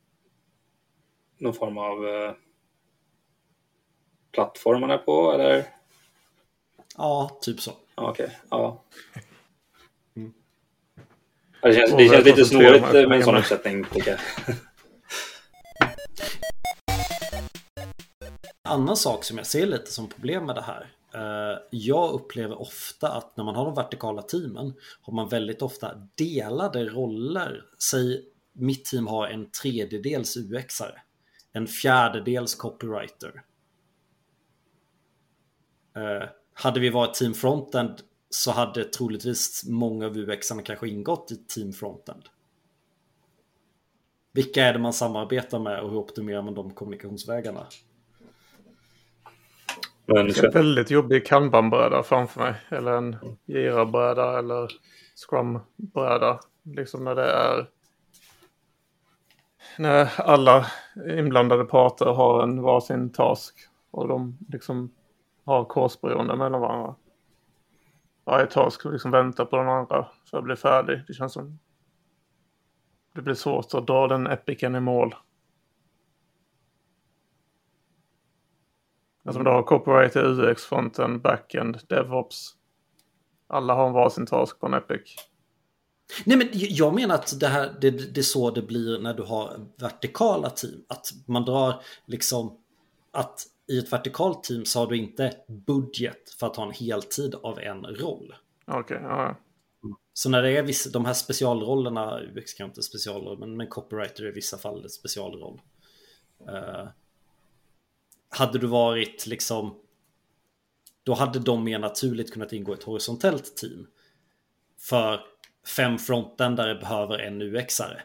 någon form av eh, plattform man är på eller? Ja, typ så. Okej, okay. ja. Det känns, det känns lite snårigt med en sån uppsättning tycker jag. annan sak som jag ser lite som problem med det här. Eh, jag upplever ofta att när man har de vertikala teamen har man väldigt ofta delade roller. Säg mitt team har en tredjedels UXare, en fjärdedels copywriter. Eh, hade vi varit team frontend så hade troligtvis många av UXarna kanske ingått i team frontend. Vilka är det man samarbetar med och hur optimerar man de kommunikationsvägarna? Men... Jag ser väldigt jobbig kanbanbräda framför mig. Eller en gira-bräda eller scrum-bräda. Liksom när det är... När alla inblandade parter har en varsin task. Och de liksom har korsberoende mellan varandra. Varje task liksom vänta på den andra för att bli färdig. Det känns som... Det blir svårt att dra den epiken i mål. Alltså du har copyright, UX, fronten, backend, DevOps. Alla har en varsin task på en Epic. Nej men jag menar att det, här, det, det är så det blir när du har vertikala team. Att man drar liksom att i ett vertikalt team så har du inte budget för att ha en heltid av en roll. Okej, okay, ja. Så när det är vissa, de här specialrollerna, UX kan inte specialroll, men, men copywriter är i vissa fall ett specialroll. Uh, hade du varit liksom då hade de mer naturligt kunnat ingå i ett horisontellt team. För fem frontändare behöver en UXare.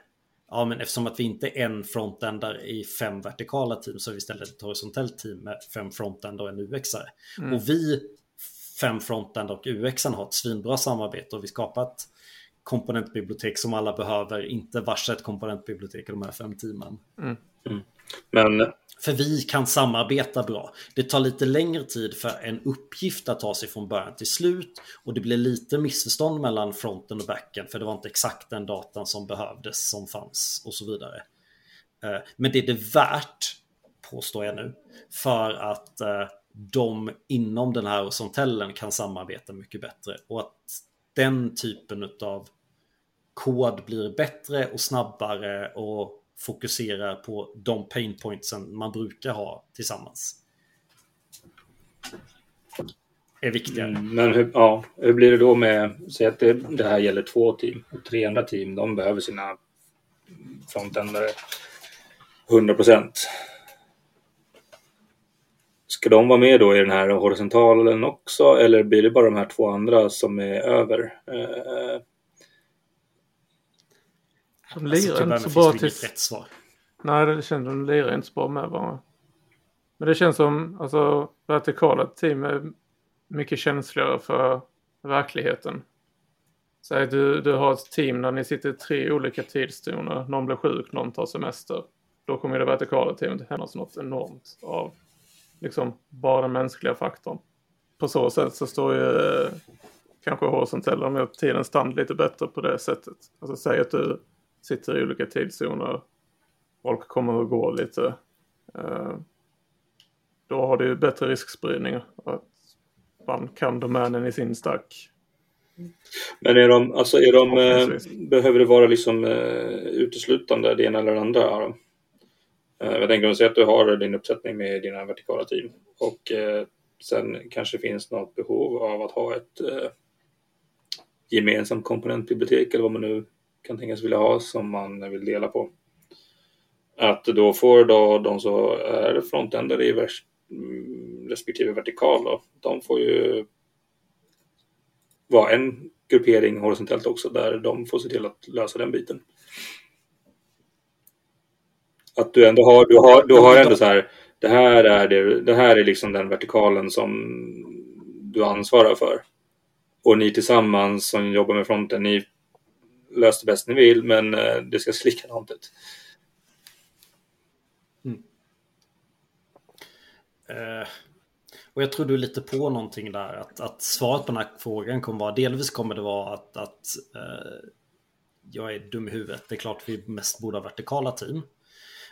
Ja, men eftersom att vi inte är en frontändare i fem vertikala team så är vi istället ett horisontellt team med fem frontändare och en UXare. Mm. Och vi fem frontändare och UXen har ett svinbra samarbete och vi skapar ett komponentbibliotek som alla behöver, inte varsitt komponentbibliotek i de här fem teamen. Mm. Mm. Men för vi kan samarbeta bra. Det tar lite längre tid för en uppgift att ta sig från början till slut och det blir lite missförstånd mellan fronten och backen för det var inte exakt den datan som behövdes som fanns och så vidare. Eh, men det är det värt, påstår jag nu, för att eh, de inom den här horisontellen kan samarbeta mycket bättre och att den typen av kod blir bättre och snabbare och fokuserar på de pain pointsen man brukar ha tillsammans. Är viktigare. Mm, men hur, ja, hur blir det då med, säg att det, det här gäller två team och tre andra team, de behöver sina frontändare 100 procent. Ska de vara med då i den här horisontalen också eller blir det bara de här två andra som är över? Eh, de lirar alltså, inte så bra tills... Rätt svar. Nej, det känns som de lirar inte så bra med varandra. Men det känns som, alltså vertikala team är mycket känsligare för verkligheten. Säg du, du har ett team där ni sitter i tre olika tidszoner. Någon blir sjuk, någon tar semester. då kommer det vertikala teamet hända något enormt av liksom bara den mänskliga faktorn. På så sätt så står ju eh, kanske horisontella med tidens stand lite bättre på det sättet. Alltså säg att du sitter i olika tidszoner, folk kommer och går lite. Eh, då har du bättre riskspridning. Att man kan domänen i sin stack. Men är de, alltså är de, eh, behöver det vara liksom eh, uteslutande det ena eller det andra? Ja. Eh, jag tänker säga att du har din uppsättning med dina vertikala team och eh, sen kanske finns något behov av att ha ett gemensamt komponentbibliotek eller vad man nu kan tänkas vilja ha som man vill dela på. Att då får då de som är frontändare i vers, mm, respektive vertikal då, de får ju vara en gruppering horisontellt också där de får se till att lösa den biten. Att du ändå har, du har, du har ändå så här, det här är, det, det här är liksom den vertikalen som du ansvarar för. Och ni tillsammans som jobbar med fronten, ni lös det bäst ni vill, men eh, det ska se likadant ut. Mm. Eh, och jag tror du är lite på någonting där. Att, att svaret på den här frågan kommer vara, delvis kommer det vara att, att uh, jag är dum i huvudet. Det är klart vi mest borde ha vertikala team.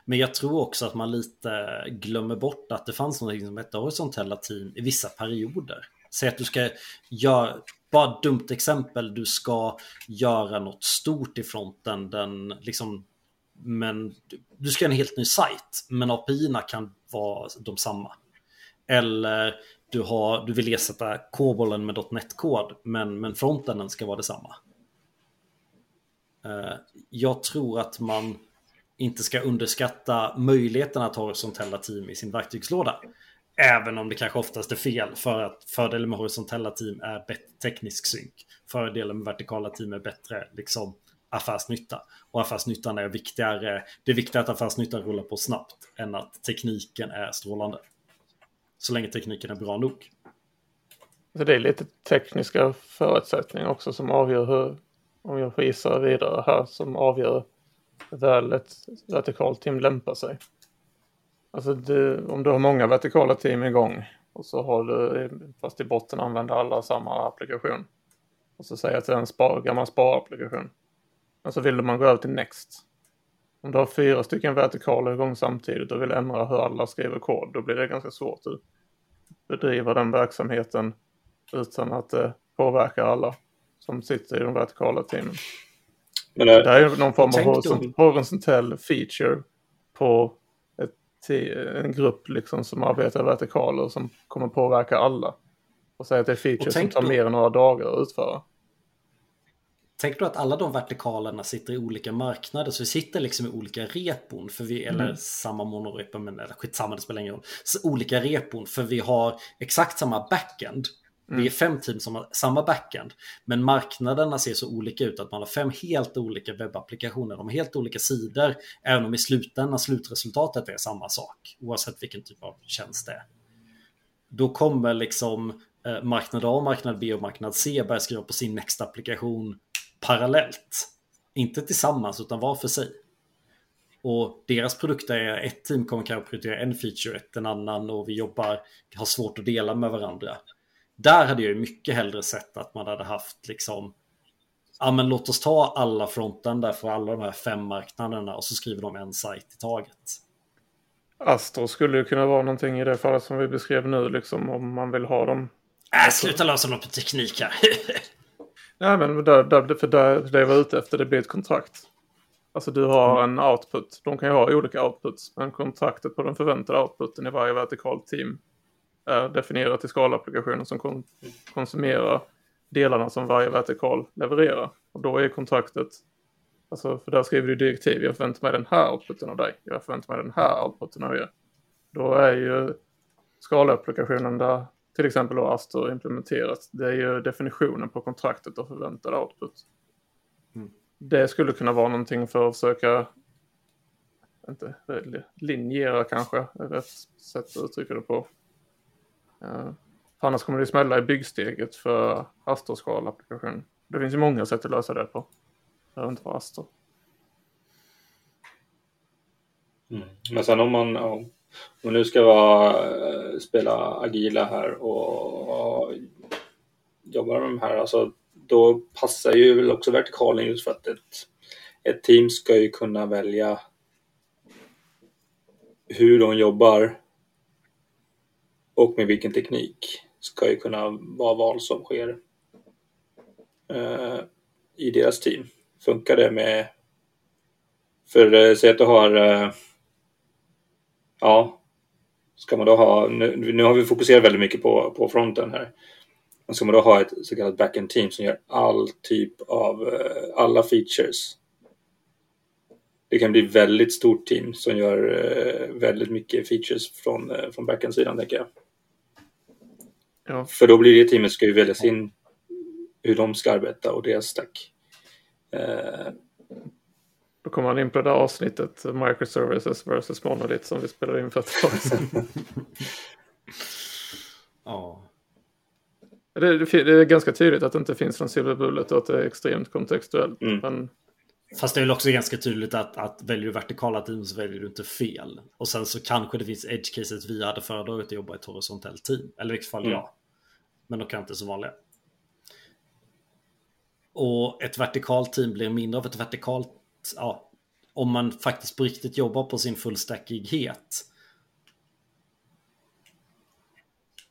Men jag tror också att man lite glömmer bort att det fanns något som hette horisontella team i vissa perioder. Säg att du ska göra, bara ett dumt exempel, du ska göra något stort i fronten, den liksom, men du ska göra en helt ny sajt, men API-erna kan vara de samma. Eller du, har, du vill ersätta kobolen med .NET-kod, men, men frontenden ska vara detsamma. Eh, jag tror att man inte ska underskatta möjligheten att ha horisontella team i sin verktygslåda. Även om det kanske oftast är fel för att fördelen med horisontella team är bättre teknisk synk. Fördelen med vertikala team är bättre liksom, affärsnytta. Och affärsnyttan är viktigare. Det är viktigare att affärsnyttan rullar på snabbt än att tekniken är strålande. Så länge tekniken är bra nog. Så det är lite tekniska förutsättningar också som avgör hur, om jag får gissa vidare här, som avgör väl ett vertikalt team lämpar sig. Alltså det, om du har många vertikala team igång och så har du, fast i botten använder alla samma applikation. Och så säger jag att det är en spar, gammal sparapplikation. Men så vill man gå över till Next. Om du har fyra stycken vertikaler igång samtidigt och vill ändra hur alla skriver kod, då blir det ganska svårt att bedriva den verksamheten utan att det påverkar alla som sitter i de vertikala teamen. Men, det här är någon form av horisontell feature på en grupp liksom som arbetar vertikaler som kommer påverka alla. Och säga att det är feature som tar då, mer än några dagar att utföra. Tänk då att alla de vertikalerna sitter i olika marknader, så vi sitter liksom i olika repon, för vi, mm. eller samma monorepo, men eller skitsamma, det spelar ingen roll. Så olika repon, för vi har exakt samma backend, Mm. Vi är fem team som har samma backend. Men marknaderna ser så olika ut att man har fem helt olika webbapplikationer. De har helt olika sidor. Även om i slutändan slutresultatet är samma sak. Oavsett vilken typ av tjänst det är. Då kommer liksom eh, marknad A, marknad B och marknad C börja skriva på sin Next-applikation parallellt. Inte tillsammans utan var för sig. Och deras produkter är, ett team kommer kanske prioritera en feature, ett en annan och vi jobbar, har svårt att dela med varandra. Där hade jag ju mycket hellre sett att man hade haft liksom Ja men låt oss ta alla fronten där för alla de här fem marknaderna och så skriver de en sajt i taget. Astro skulle ju kunna vara någonting i det fallet som vi beskrev nu liksom om man vill ha dem. Äh, sluta lösa något på teknik här. Nej men där, där, för där, det jag var ute efter det blir ett kontrakt. Alltså du har mm. en output. De kan ju ha olika outputs. Men kontraktet på den förväntade outputen i varje vertikal team är definierat i skalapplikationen som kon konsumerar delarna som varje vertikal levererar. Och då är kontraktet, alltså för där skriver du direktiv, jag förväntar mig den här outputen av dig, jag förväntar mig den här outputen av er. Då är ju skalapplikationen där till exempel då Astor implementerat, det är ju definitionen på kontraktet och förväntad output. Mm. Det skulle kunna vara någonting för att försöka inte, linjera kanske, är rätt sätt att uttrycka det på. För annars kommer det smälla i byggsteget för Astors skalapplikation. Det finns ju många sätt att lösa det på. Det behöver inte vara Astor. Mm. Men sen om man, om man nu ska vara, eh, spela agila här och, och jobba med de här, alltså, då passar ju väl också vertikalen just för att ett, ett team ska ju kunna välja hur de jobbar och med vilken teknik ska ju kunna vara val som sker eh, i deras team. Funkar det med... För eh, säg att du har... Eh, ja, ska man då ha... Nu, nu har vi fokuserat väldigt mycket på, på fronten här. Men ska man då ha ett så kallat backend team som gör all typ av... Eh, alla features det kan bli väldigt stort team som gör eh, väldigt mycket features från, eh, från backend-sidan, tänker jag. Ja. För då blir det teamet ska ju välja sin, hur de ska arbeta och deras stack. Eh. Då kommer man in på det där avsnittet Microservices versus Monolith som vi spelade in för ett tag sedan. ja. Det, det, är ganska tydligt att det inte finns någon silver bullet och att det är extremt kontextuellt. Mm. Men Fast det är väl också ganska tydligt att, att väljer du vertikala team så väljer du inte fel. Och sen så kanske det finns edge cases vi hade föredragit att jobba i ett horisontellt team. Eller i vilket fall mm. jag. Men de kan inte så vanliga. Och ett vertikalt team blir mindre av ett vertikalt, ja, om man faktiskt på riktigt jobbar på sin fullstackighet.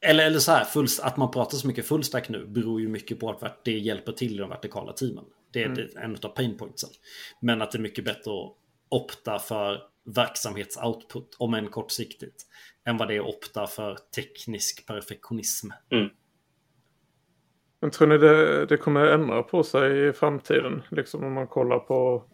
Eller, eller så här, full, att man pratar så mycket fullstack nu beror ju mycket på att det hjälper till i de vertikala teamen. Det är mm. en av pain pointsen. Men att det är mycket bättre att opta för verksamhetsoutput, om än kortsiktigt, än vad det är att opta för teknisk perfektionism. Mm. Men tror ni det, det kommer ändra på sig i framtiden? Liksom om man kollar på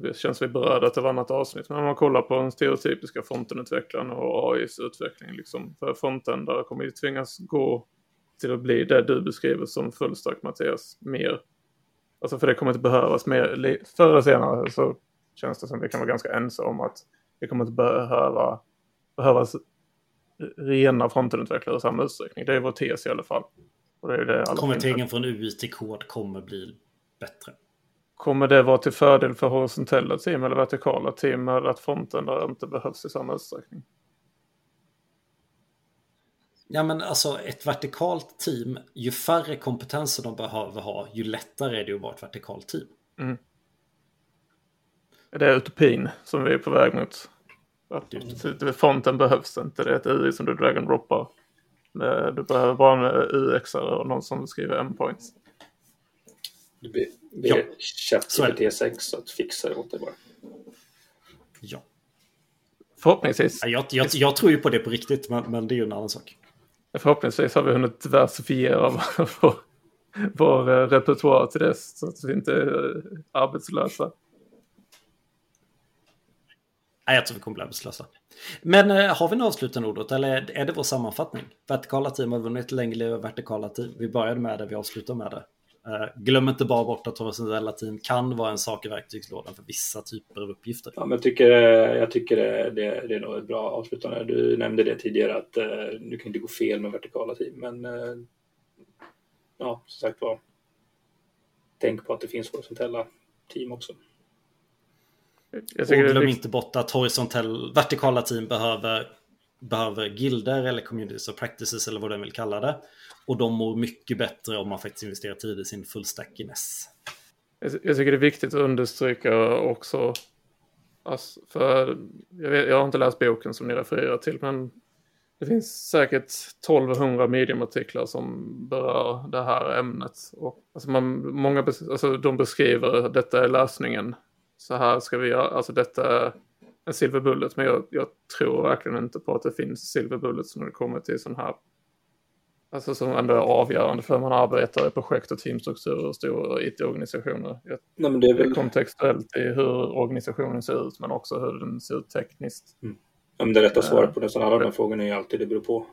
det känns vi berörda till annat avsnitt. Men om man kollar på den stereotypiska frontenutvecklaren och AIs utveckling. Liksom, för frontändare kommer ju tvingas gå till att bli det du beskriver som fullstack Mattias. Mer Alltså för det kommer inte behövas mer. Förr eller senare så känns det som vi kan vara ganska ense om att det kommer inte behöva behövas rena frontenutvecklare i samma utsträckning. Det är vår tes i alla fall. Och det är det alla Konverteringen från UI till kod kommer bli bättre. Kommer det vara till fördel för horisontella team eller vertikala team eller att fronten där inte behövs i samma utsträckning? Ja men alltså ett vertikalt team, ju färre kompetenser de behöver ha, ju lättare är det att vara ett vertikalt team. Mm. Det är utopin som vi är på väg mot. Att fronten behövs inte, det är ett UI som du drag and droppar. Du behöver bara en UX och någon som skriver endpoints. Du ber ja. ChatGPT 6 att fixa det åt dig bara. Ja. Förhoppningsvis. Jag, jag, jag, tror ju på det på riktigt, men, men det är ju en annan sak. Förhoppningsvis har vi hunnit diversifiera vår, vår eh, repertoar till dess så att vi inte är arbetslösa. Nej, jag tror vi kommer bli arbetslösa. Men eh, har vi några avslutande ord eller är det vår sammanfattning? Vertikala team har vunnit längre vertikala team. Vi började med det, vi avslutar med det. Uh, glöm inte bara bort att horisontella team kan vara en sak i verktygslådan för vissa typer av uppgifter. Ja, men jag tycker, jag tycker det, det, det är nog ett bra avslutande. Du nämnde det tidigare att uh, du kan inte gå fel med vertikala team, men uh, ja, som sagt var. Tänk på att det finns horisontella team också. Och glöm inte bort att horisontell, vertikala team behöver, behöver gilder eller communities of practices eller vad den vill kalla det. Och de mår mycket bättre om man faktiskt investerar tid i sin fullstackiness. Jag, jag tycker det är viktigt att understryka också. Alltså, för jag, vet, jag har inte läst boken som ni refererar till, men det finns säkert 1200 mediumartiklar som berör det här ämnet. Och, alltså man, många, alltså de beskriver detta är lösningen. Så här ska vi göra, alltså detta en silver bullet. Men jag, jag tror verkligen inte på att det finns silver bullets när det kommer till sån här Alltså som ändå är avgörande för hur man arbetar i projekt och teamstrukturer och stora IT-organisationer. Nej, men det är väl... Kontextuellt i hur organisationen ser ut men också hur den ser ut tekniskt. Mm. Ja, men det rätta svaret på nästan alla de här frågorna är alltid det beror på.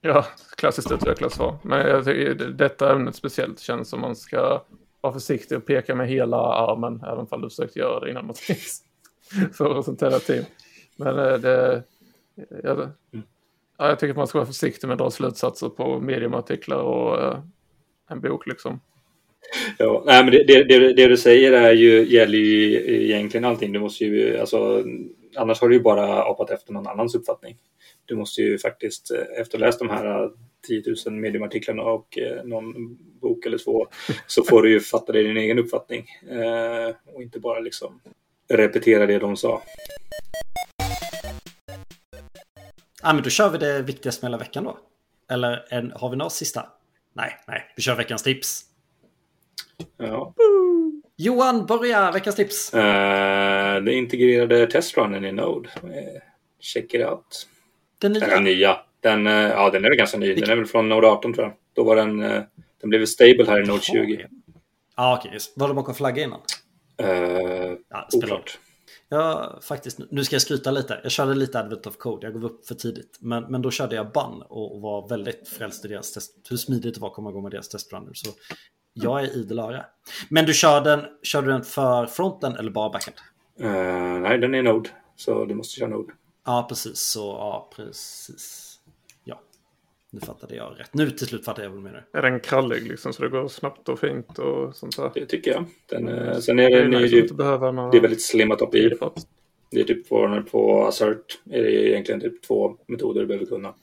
Ja, klassiskt utvecklat svar. Men jag tycker detta ämnet speciellt känns som man ska vara försiktig och peka med hela armen även om du försökt göra det innan Mattias. för ett sånt här team. Men eh, det... jag. Ja, jag tycker att man ska vara försiktig med att dra slutsatser på mediumartiklar och eh, en bok liksom. Ja, nej, men det, det, det, det, du säger är ju, gäller ju egentligen allting. Du måste ju, alltså, annars har du ju bara apat efter någon annans uppfattning. Du måste ju faktiskt eh, efterläsa efterläst de här 10 000 mediumartiklarna och någon bok eller två så får du ju fatta dig din egen uppfattning och inte bara liksom repetera det de sa. Ja, men då kör vi det viktigaste med hela veckan då. Eller en, har vi några sista? Nej, nej, vi kör veckans tips. Ja. Johan, börja veckans tips. Uh, det integrerade testrunnen i Node. Uh, check it out. Den nya? Den nya. Den, uh, ja, den är väl ganska ny. Den är väl från Node 18 tror jag. Då var den, den blev stable här i Node 20. Ja, ah, okej. Okay. Var det bakom flagga innan? Uh, ja, oklart. Ja, faktiskt. Nu ska jag skryta lite. Jag körde lite Advent of Code. Jag gav upp för tidigt. Men, men då körde jag BAN och, var väldigt frälst i deras test. Hur smidigt det var att komma igång med deras testrunner. Så jag är idel öra. Men du kör den, kör du den för fronten eller bara backend? Uh, nej, den är Node. Så du måste köra Node. Ja, precis. Så, ja, precis. Nu fattade jag rätt. Nu till slut fattade jag vad du menar. Är den krallig liksom så det går snabbt och fint och sånt där? Det tycker jag. Den, mm. Sen är det, det, är, ju, några... det är väldigt slimmat upp i. Det är typ på, på Assert är det egentligen typ två metoder du behöver kunna.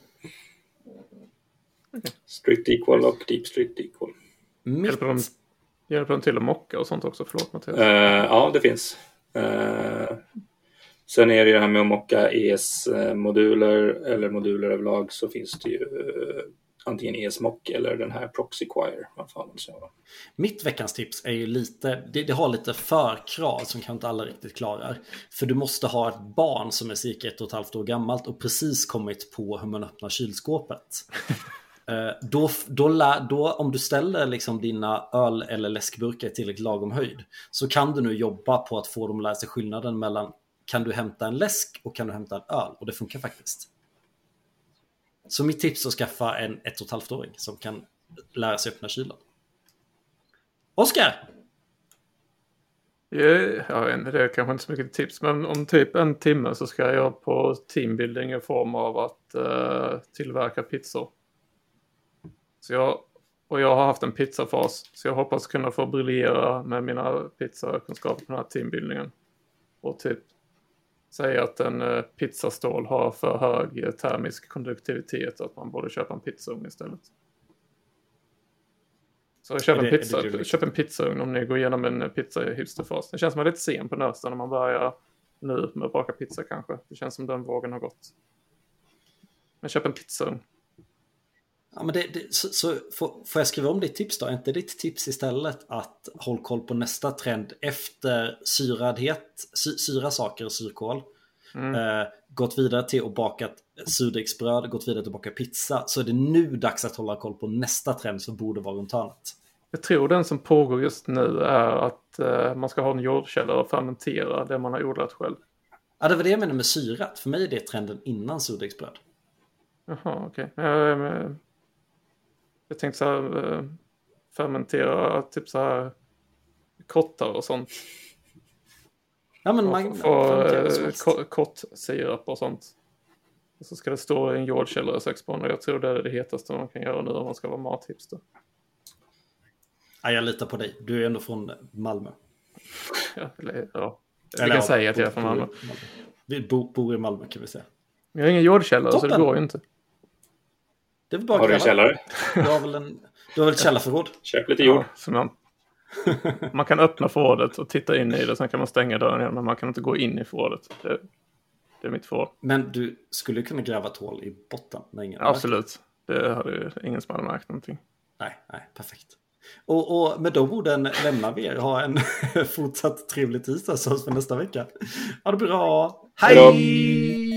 Okay. Strict equal och deep strict equal. Hjälper de, hjälper de till att mocka och sånt också? Förlåt Mattias. Uh, ja, det finns. Uh, sen är det det här med att mocka ES-moduler eller moduler överlag så finns det ju uh, antingen ES-mock eller den här Proxy Choir. Mitt veckans tips är ju lite, det, det har lite förkrav som kanske inte alla riktigt klarar. För du måste ha ett barn som är cirka ett och ett halvt år gammalt och precis kommit på hur man öppnar kylskåpet. Eh, då, då, då, om du ställer liksom dina öl eller läskburkar i tillräckligt lagom höjd så kan du nu jobba på att få dem att lära sig skillnaden mellan kan du hämta en läsk och kan du hämta en öl och det funkar faktiskt. Så mitt tips är att skaffa en ett och ett halvt åring som kan lära sig öppna kylen. Oskar! Ja, det är kanske inte så mycket tips, men om typ en timme så ska jag på teambuilding i form av att uh, tillverka pizzor. Så jag, och jag har haft en pizzafas, så jag hoppas kunna få briljera med mina pizzakunskaper på den här teambuildingen. Och typ säga att en eh, pizzastål har för hög eh, termisk konduktivitet och att man borde köpa en pizzaugn istället. Så köp en, pizza, köp en pizzaugn om ni går igenom en eh, pizza hipsterfas. Det känns som att man är lite sen på nösten när man börjar nu med att baka pizza kanske. Det känns som den vågen har gått. Men köp en pizzaugn. Ja, men det, det, så, så får, får jag skriva om ditt tips då? Är inte ditt tips istället att håll koll på nästa trend efter syradhet, sy, syra saker och syrkål. Mm. Eh, gått vidare till att baka surdegsbröd, gått vidare till att baka pizza. Så är det nu dags att hålla koll på nästa trend som borde vara runt hörnet. Jag tror den som pågår just nu är att eh, man ska ha en jordkällare och fermentera det man har odlat själv. Ja, det var det jag menade med syrat. För mig är det trenden innan surdegsbröd. Jaha, okej. Okay. Jag tänkte så här, eh, fermentera typ så här kottar och sånt. Ja men man... Få eh, kottsirap och sånt. Och så ska det stå i en jordkällare sex månader. Jag tror det är det hetaste man kan göra nu om man ska vara mathipster. Ja, jag litar på dig. Du är ändå från Malmö. Ja, eller, ja. Vi kan säga att jag är från Malmö. Vi bor, bor i Malmö kan vi säga. Jag har ingen jordkällare Toppen. så det går ju inte. Det är väl bara har du en källare? Du har väl, en, du har väl ett källarförråd? Köp lite jord. Ja, man, man kan öppna förrådet och titta in i det. Sen kan man stänga dörren igen. Men man kan inte gå in i förrådet. Det, det är mitt förråd. Men du skulle kunna gräva ett hål i botten? När ingen Absolut. Det hade ingen som hade märkt någonting. Nej, nej, perfekt. Och, och med de orden lämnar vi er. Ha en fortsatt trevlig tisdag så hörs vi nästa vecka. Ha det bra. Hej! Hej